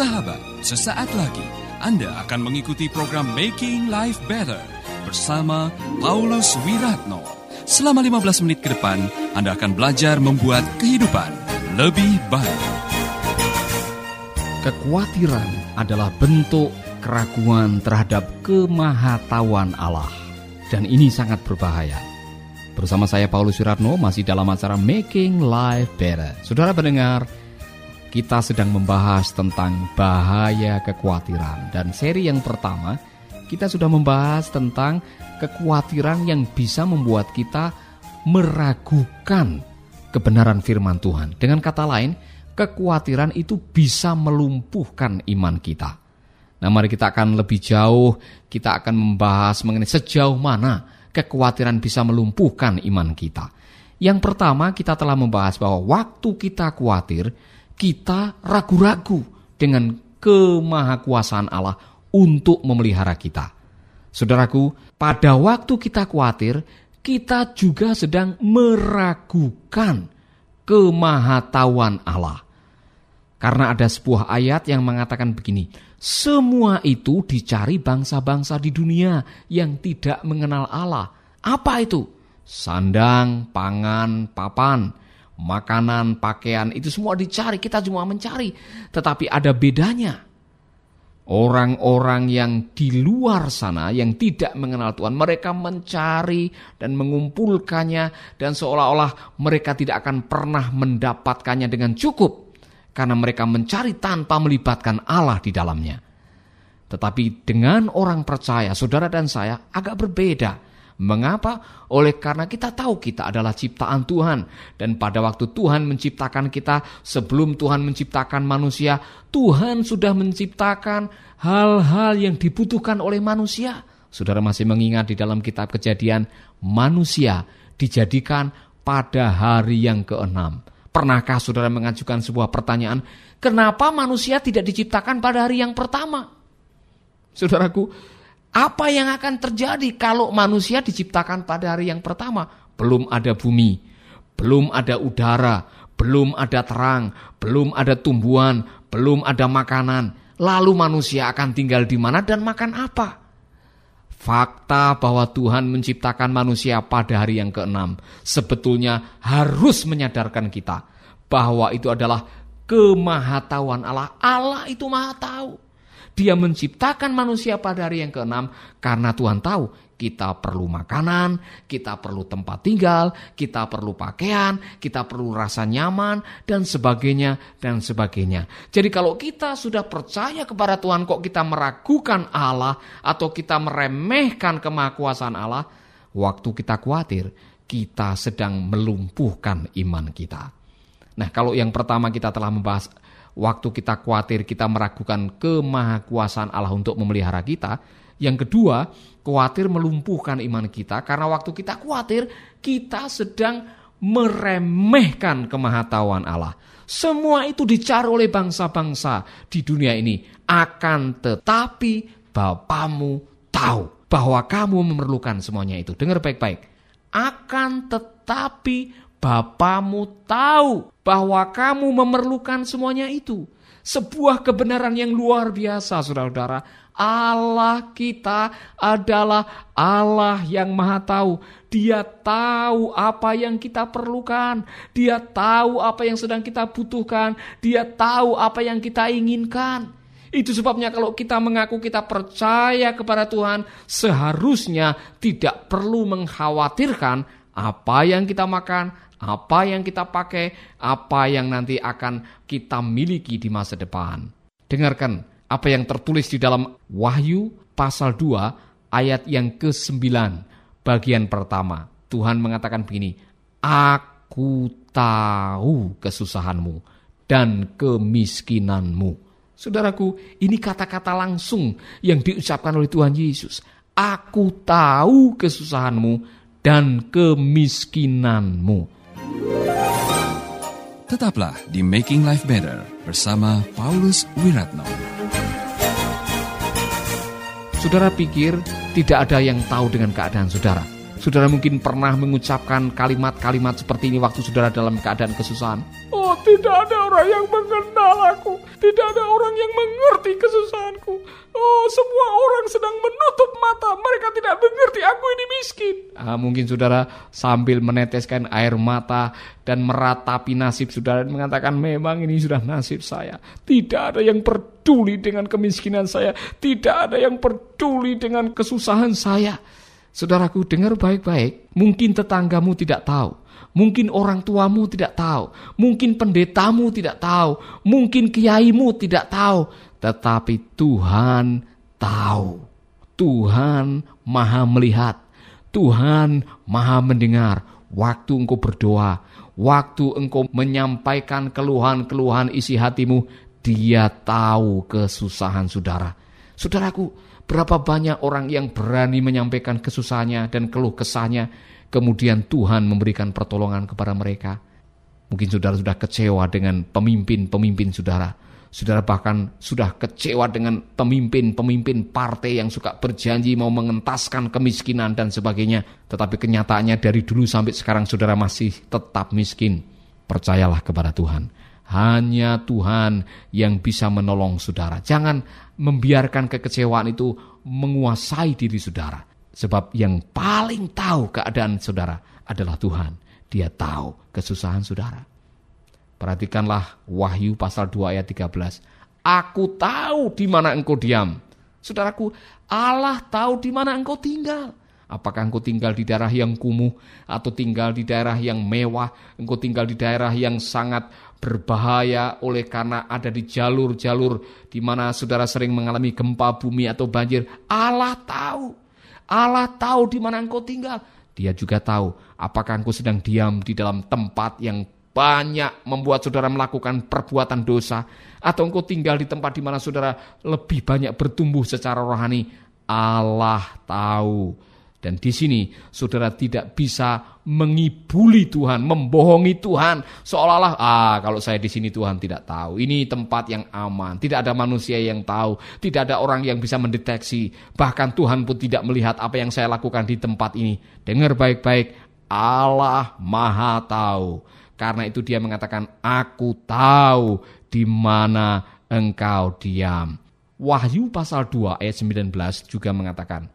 Sahabat, sesaat lagi Anda akan mengikuti program Making Life Better bersama Paulus Wiratno. Selama 15 menit ke depan, Anda akan belajar membuat kehidupan lebih baik. Kekhawatiran adalah bentuk keraguan terhadap kemahatauan Allah. Dan ini sangat berbahaya. Bersama saya Paulus Wiratno masih dalam acara Making Life Better. Saudara pendengar, kita sedang membahas tentang bahaya kekhawatiran dan seri yang pertama kita sudah membahas tentang kekhawatiran yang bisa membuat kita meragukan kebenaran firman Tuhan. Dengan kata lain, kekhawatiran itu bisa melumpuhkan iman kita. Nah, mari kita akan lebih jauh, kita akan membahas mengenai sejauh mana kekhawatiran bisa melumpuhkan iman kita. Yang pertama, kita telah membahas bahwa waktu kita khawatir, kita ragu-ragu dengan kemahakuasaan Allah untuk memelihara kita. Saudaraku, pada waktu kita khawatir, kita juga sedang meragukan kemahatauan Allah. Karena ada sebuah ayat yang mengatakan begini, semua itu dicari bangsa-bangsa di dunia yang tidak mengenal Allah. Apa itu? Sandang, pangan, papan makanan, pakaian, itu semua dicari, kita semua mencari. Tetapi ada bedanya. Orang-orang yang di luar sana yang tidak mengenal Tuhan, mereka mencari dan mengumpulkannya dan seolah-olah mereka tidak akan pernah mendapatkannya dengan cukup karena mereka mencari tanpa melibatkan Allah di dalamnya. Tetapi dengan orang percaya, saudara dan saya agak berbeda. Mengapa? Oleh karena kita tahu kita adalah ciptaan Tuhan. Dan pada waktu Tuhan menciptakan kita, sebelum Tuhan menciptakan manusia, Tuhan sudah menciptakan hal-hal yang dibutuhkan oleh manusia. Saudara masih mengingat di dalam kitab kejadian, manusia dijadikan pada hari yang keenam. Pernahkah saudara mengajukan sebuah pertanyaan, kenapa manusia tidak diciptakan pada hari yang pertama? Saudaraku, apa yang akan terjadi kalau manusia diciptakan pada hari yang pertama? Belum ada bumi, belum ada udara, belum ada terang, belum ada tumbuhan, belum ada makanan. Lalu manusia akan tinggal di mana dan makan apa? Fakta bahwa Tuhan menciptakan manusia pada hari yang keenam sebetulnya harus menyadarkan kita bahwa itu adalah kemahatauan Allah. Allah itu maha tahu. Dia menciptakan manusia pada hari yang keenam karena Tuhan tahu kita perlu makanan, kita perlu tempat tinggal, kita perlu pakaian, kita perlu rasa nyaman, dan sebagainya, dan sebagainya. Jadi kalau kita sudah percaya kepada Tuhan, kok kita meragukan Allah, atau kita meremehkan kemahakuasaan Allah, waktu kita khawatir, kita sedang melumpuhkan iman kita. Nah kalau yang pertama kita telah membahas waktu kita khawatir kita meragukan kemahakuasaan Allah untuk memelihara kita. Yang kedua, khawatir melumpuhkan iman kita karena waktu kita khawatir kita sedang meremehkan kemahatauan Allah. Semua itu dicari oleh bangsa-bangsa di dunia ini. Akan tetapi Bapamu tahu bahwa kamu memerlukan semuanya itu. Dengar baik-baik. Akan tetapi Bapamu tahu bahwa kamu memerlukan semuanya itu. Sebuah kebenaran yang luar biasa, saudara-saudara. Allah kita adalah Allah yang maha tahu. Dia tahu apa yang kita perlukan. Dia tahu apa yang sedang kita butuhkan. Dia tahu apa yang kita inginkan. Itu sebabnya kalau kita mengaku kita percaya kepada Tuhan, seharusnya tidak perlu mengkhawatirkan apa yang kita makan, apa yang kita pakai, apa yang nanti akan kita miliki di masa depan. Dengarkan apa yang tertulis di dalam Wahyu pasal 2 ayat yang ke-9 bagian pertama. Tuhan mengatakan begini, Aku tahu kesusahanmu dan kemiskinanmu. Saudaraku, ini kata-kata langsung yang diucapkan oleh Tuhan Yesus. Aku tahu kesusahanmu dan kemiskinanmu. Tetaplah di Making Life Better bersama Paulus Wiratno. Saudara pikir tidak ada yang tahu dengan keadaan saudara. Saudara mungkin pernah mengucapkan kalimat-kalimat seperti ini waktu saudara dalam keadaan kesusahan. Oh, tidak ada orang yang mengenal aku. Tidak ada orang yang mengerti kesusahanku. Oh, semua orang sedang menutup mata. Mereka tidak mengerti aku ini miskin. Ah, mungkin saudara sambil meneteskan air mata dan meratapi nasib saudara dan mengatakan memang ini sudah nasib saya. Tidak ada yang peduli dengan kemiskinan saya. Tidak ada yang peduli dengan kesusahan saya. Saudaraku dengar baik-baik, mungkin tetanggamu tidak tahu, mungkin orang tuamu tidak tahu, mungkin pendetamu tidak tahu, mungkin kiaimu tidak tahu, tetapi Tuhan tahu. Tuhan maha melihat, Tuhan maha mendengar. Waktu engkau berdoa, waktu engkau menyampaikan keluhan-keluhan isi hatimu, dia tahu kesusahan saudara. Saudaraku, Berapa banyak orang yang berani menyampaikan kesusahannya dan keluh kesahnya, kemudian Tuhan memberikan pertolongan kepada mereka. Mungkin saudara sudah kecewa dengan pemimpin-pemimpin saudara. Saudara bahkan sudah kecewa dengan pemimpin-pemimpin partai yang suka berjanji mau mengentaskan kemiskinan dan sebagainya. Tetapi kenyataannya dari dulu sampai sekarang saudara masih tetap miskin. Percayalah kepada Tuhan. Hanya Tuhan yang bisa menolong saudara. Jangan membiarkan kekecewaan itu menguasai diri saudara. Sebab yang paling tahu keadaan saudara adalah Tuhan. Dia tahu kesusahan saudara. Perhatikanlah Wahyu pasal 2 ayat 13. Aku tahu di mana engkau diam. Saudaraku, Allah tahu di mana engkau tinggal. Apakah engkau tinggal di daerah yang kumuh atau tinggal di daerah yang mewah, engkau tinggal di daerah yang sangat berbahaya oleh karena ada di jalur-jalur di mana saudara sering mengalami gempa bumi atau banjir. Allah tahu. Allah tahu di mana engkau tinggal. Dia juga tahu apakah engkau sedang diam di dalam tempat yang banyak membuat saudara melakukan perbuatan dosa atau engkau tinggal di tempat di mana saudara lebih banyak bertumbuh secara rohani. Allah tahu. Dan di sini saudara tidak bisa mengibuli Tuhan, membohongi Tuhan, seolah-olah ah kalau saya di sini Tuhan tidak tahu. Ini tempat yang aman, tidak ada manusia yang tahu, tidak ada orang yang bisa mendeteksi. Bahkan Tuhan pun tidak melihat apa yang saya lakukan di tempat ini. Dengar baik-baik, Allah Maha tahu. Karena itu dia mengatakan, "Aku tahu di mana engkau diam." Wahyu pasal 2 ayat 19 juga mengatakan,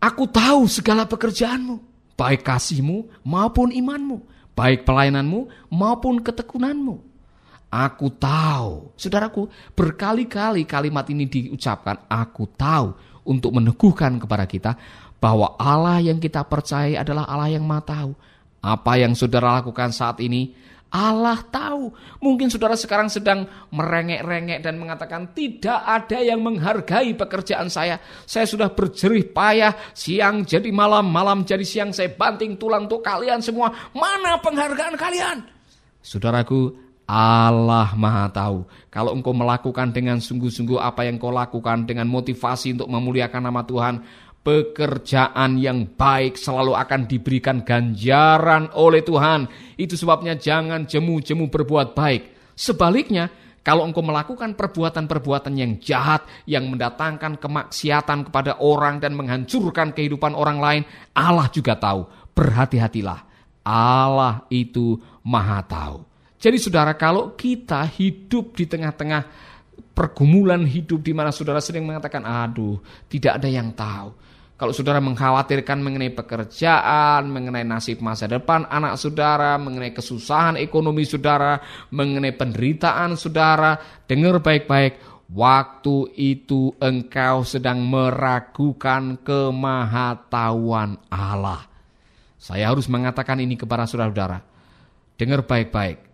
Aku tahu segala pekerjaanmu, baik kasihmu maupun imanmu, baik pelayananmu maupun ketekunanmu. Aku tahu, saudaraku, berkali-kali kalimat ini diucapkan, aku tahu untuk meneguhkan kepada kita bahwa Allah yang kita percaya adalah Allah yang maha tahu. Apa yang saudara lakukan saat ini Allah tahu. Mungkin saudara sekarang sedang merengek-rengek dan mengatakan tidak ada yang menghargai pekerjaan saya. Saya sudah berjerih payah siang jadi malam, malam jadi siang. Saya banting tulang untuk kalian semua. Mana penghargaan kalian? Saudaraku, Allah maha tahu. Kalau engkau melakukan dengan sungguh-sungguh apa yang kau lakukan dengan motivasi untuk memuliakan nama Tuhan, pekerjaan yang baik selalu akan diberikan ganjaran oleh Tuhan. Itu sebabnya jangan jemu-jemu berbuat baik. Sebaliknya, kalau engkau melakukan perbuatan-perbuatan yang jahat, yang mendatangkan kemaksiatan kepada orang dan menghancurkan kehidupan orang lain, Allah juga tahu. Berhati-hatilah. Allah itu maha tahu. Jadi saudara, kalau kita hidup di tengah-tengah pergumulan hidup di mana saudara sering mengatakan, aduh, tidak ada yang tahu. Kalau saudara mengkhawatirkan mengenai pekerjaan, mengenai nasib masa depan anak saudara, mengenai kesusahan ekonomi saudara, mengenai penderitaan saudara, dengar baik-baik. Waktu itu engkau sedang meragukan kemahatauan Allah. Saya harus mengatakan ini kepada saudara-saudara. Dengar baik-baik.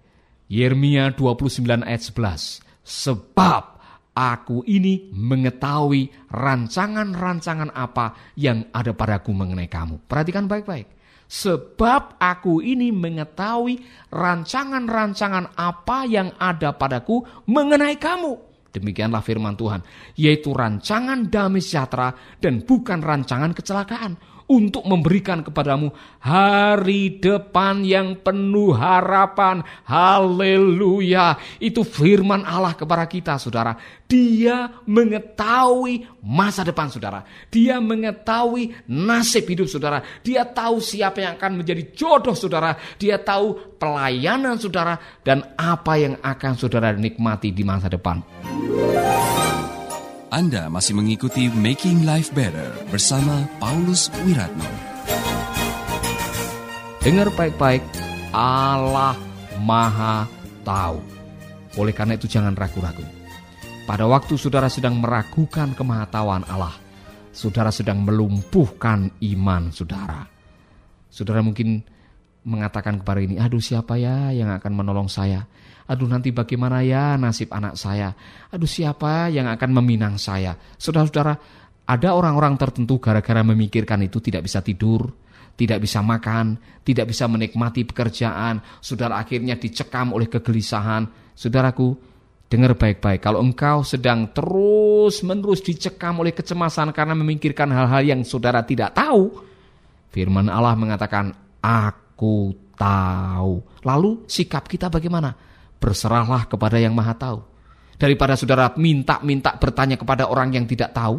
Yeremia 29 ayat 11. Sebab Aku ini mengetahui rancangan-rancangan apa yang ada padaku mengenai kamu. Perhatikan baik-baik. Sebab aku ini mengetahui rancangan-rancangan apa yang ada padaku mengenai kamu. Demikianlah firman Tuhan, yaitu rancangan damai sejahtera dan bukan rancangan kecelakaan untuk memberikan kepadamu hari depan yang penuh harapan. Haleluya. Itu firman Allah kepada kita, saudara. Dia mengetahui masa depan saudara. Dia mengetahui nasib hidup saudara. Dia tahu siapa yang akan menjadi jodoh saudara. Dia tahu pelayanan saudara dan apa yang akan saudara nikmati di masa depan. Anda masih mengikuti Making Life Better bersama Paulus Wiratno. Dengar baik-baik, Allah Maha Tahu. Oleh karena itu jangan ragu-ragu. Pada waktu saudara sedang meragukan kemahatauan Allah, saudara sedang melumpuhkan iman saudara. Saudara mungkin mengatakan kepada ini, aduh siapa ya yang akan menolong saya? Aduh nanti bagaimana ya nasib anak saya? Aduh siapa yang akan meminang saya? Saudara-saudara, ada orang-orang tertentu gara-gara memikirkan itu tidak bisa tidur, tidak bisa makan, tidak bisa menikmati pekerjaan, saudara akhirnya dicekam oleh kegelisahan. Saudaraku, dengar baik-baik, kalau engkau sedang terus-menerus dicekam oleh kecemasan karena memikirkan hal-hal yang saudara tidak tahu, firman Allah mengatakan, aku tahu. Lalu sikap kita bagaimana? berserahlah kepada yang maha tahu. Daripada saudara minta-minta bertanya kepada orang yang tidak tahu,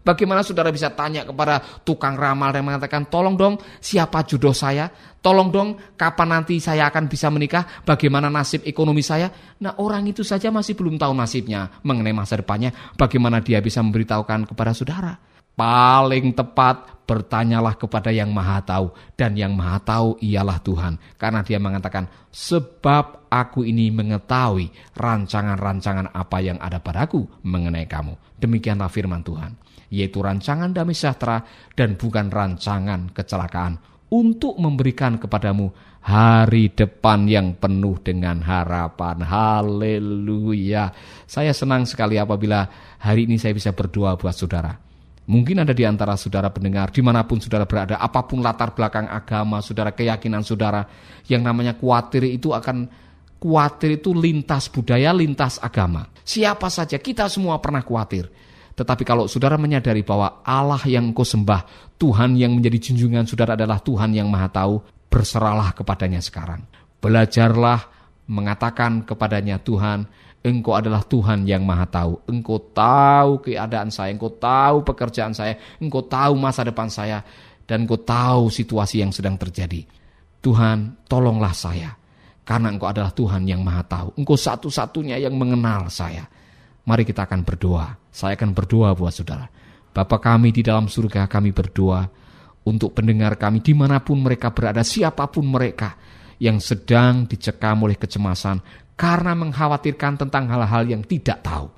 bagaimana saudara bisa tanya kepada tukang ramal yang mengatakan, tolong dong siapa jodoh saya, tolong dong kapan nanti saya akan bisa menikah, bagaimana nasib ekonomi saya. Nah orang itu saja masih belum tahu nasibnya mengenai masa depannya, bagaimana dia bisa memberitahukan kepada saudara. Paling tepat bertanyalah kepada yang maha tahu. Dan yang maha tahu ialah Tuhan. Karena dia mengatakan, sebab aku ini mengetahui rancangan-rancangan apa yang ada padaku mengenai kamu. Demikianlah firman Tuhan. Yaitu rancangan damai sejahtera dan bukan rancangan kecelakaan. Untuk memberikan kepadamu hari depan yang penuh dengan harapan. Haleluya. Saya senang sekali apabila hari ini saya bisa berdoa buat saudara Mungkin ada di antara saudara pendengar, di mana pun saudara berada, apa pun latar belakang agama, saudara keyakinan saudara, yang namanya khawatir itu akan, khawatir itu lintas budaya, lintas agama. Siapa saja, kita semua pernah khawatir. Tetapi kalau saudara menyadari bahwa Allah yang kau sembah, Tuhan yang menjadi junjungan saudara adalah Tuhan yang maha tahu, berserahlah kepadanya sekarang. Belajarlah mengatakan kepadanya Tuhan, Engkau adalah Tuhan yang maha tahu. Engkau tahu keadaan saya, engkau tahu pekerjaan saya, engkau tahu masa depan saya, dan engkau tahu situasi yang sedang terjadi. Tuhan, tolonglah saya, karena engkau adalah Tuhan yang maha tahu. Engkau satu-satunya yang mengenal saya. Mari kita akan berdoa. Saya akan berdoa buat saudara. Bapa kami di dalam surga kami berdoa untuk pendengar kami di mana pun mereka berada, siapa pun mereka yang sedang dicekam oleh kecemasan, karena mengkhawatirkan tentang hal-hal yang tidak tahu.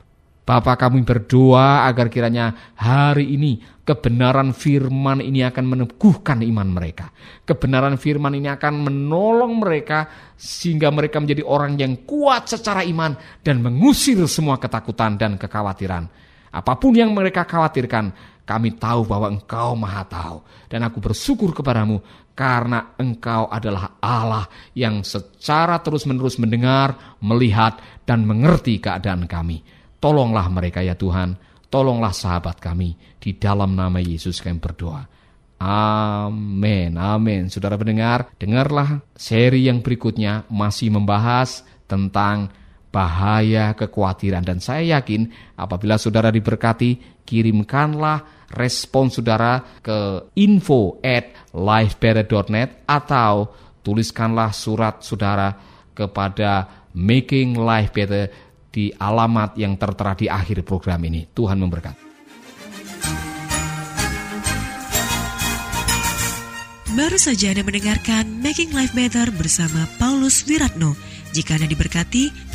Bapa kami berdoa agar kiranya hari ini kebenaran firman ini akan meneguhkan iman mereka. Kebenaran firman ini akan menolong mereka sehingga mereka menjadi orang yang kuat secara iman dan mengusir semua ketakutan dan kekhawatiran. Apa pun yang mereka khawatirkan, kami tahu bahwa engkau maha tahu. Dan aku bersyukur kepadamu karena engkau adalah Allah yang secara terus-menerus mendengar, melihat, dan mengerti keadaan kami. Tolonglah mereka ya Tuhan, tolonglah sahabat kami. Di dalam nama Yesus kami berdoa. Amin, amin. Saudara pendengar, dengarlah seri yang berikutnya masih membahas tentang bahaya kekhawatiran. Dan saya yakin apabila saudara diberkati, kirimkanlah respon saudara ke info at atau tuliskanlah surat saudara kepada Making Life Better di alamat yang tertera di akhir program ini. Tuhan memberkati. Baru saja Anda mendengarkan Making Life Better bersama Paulus Wiratno. Jika Anda diberkati,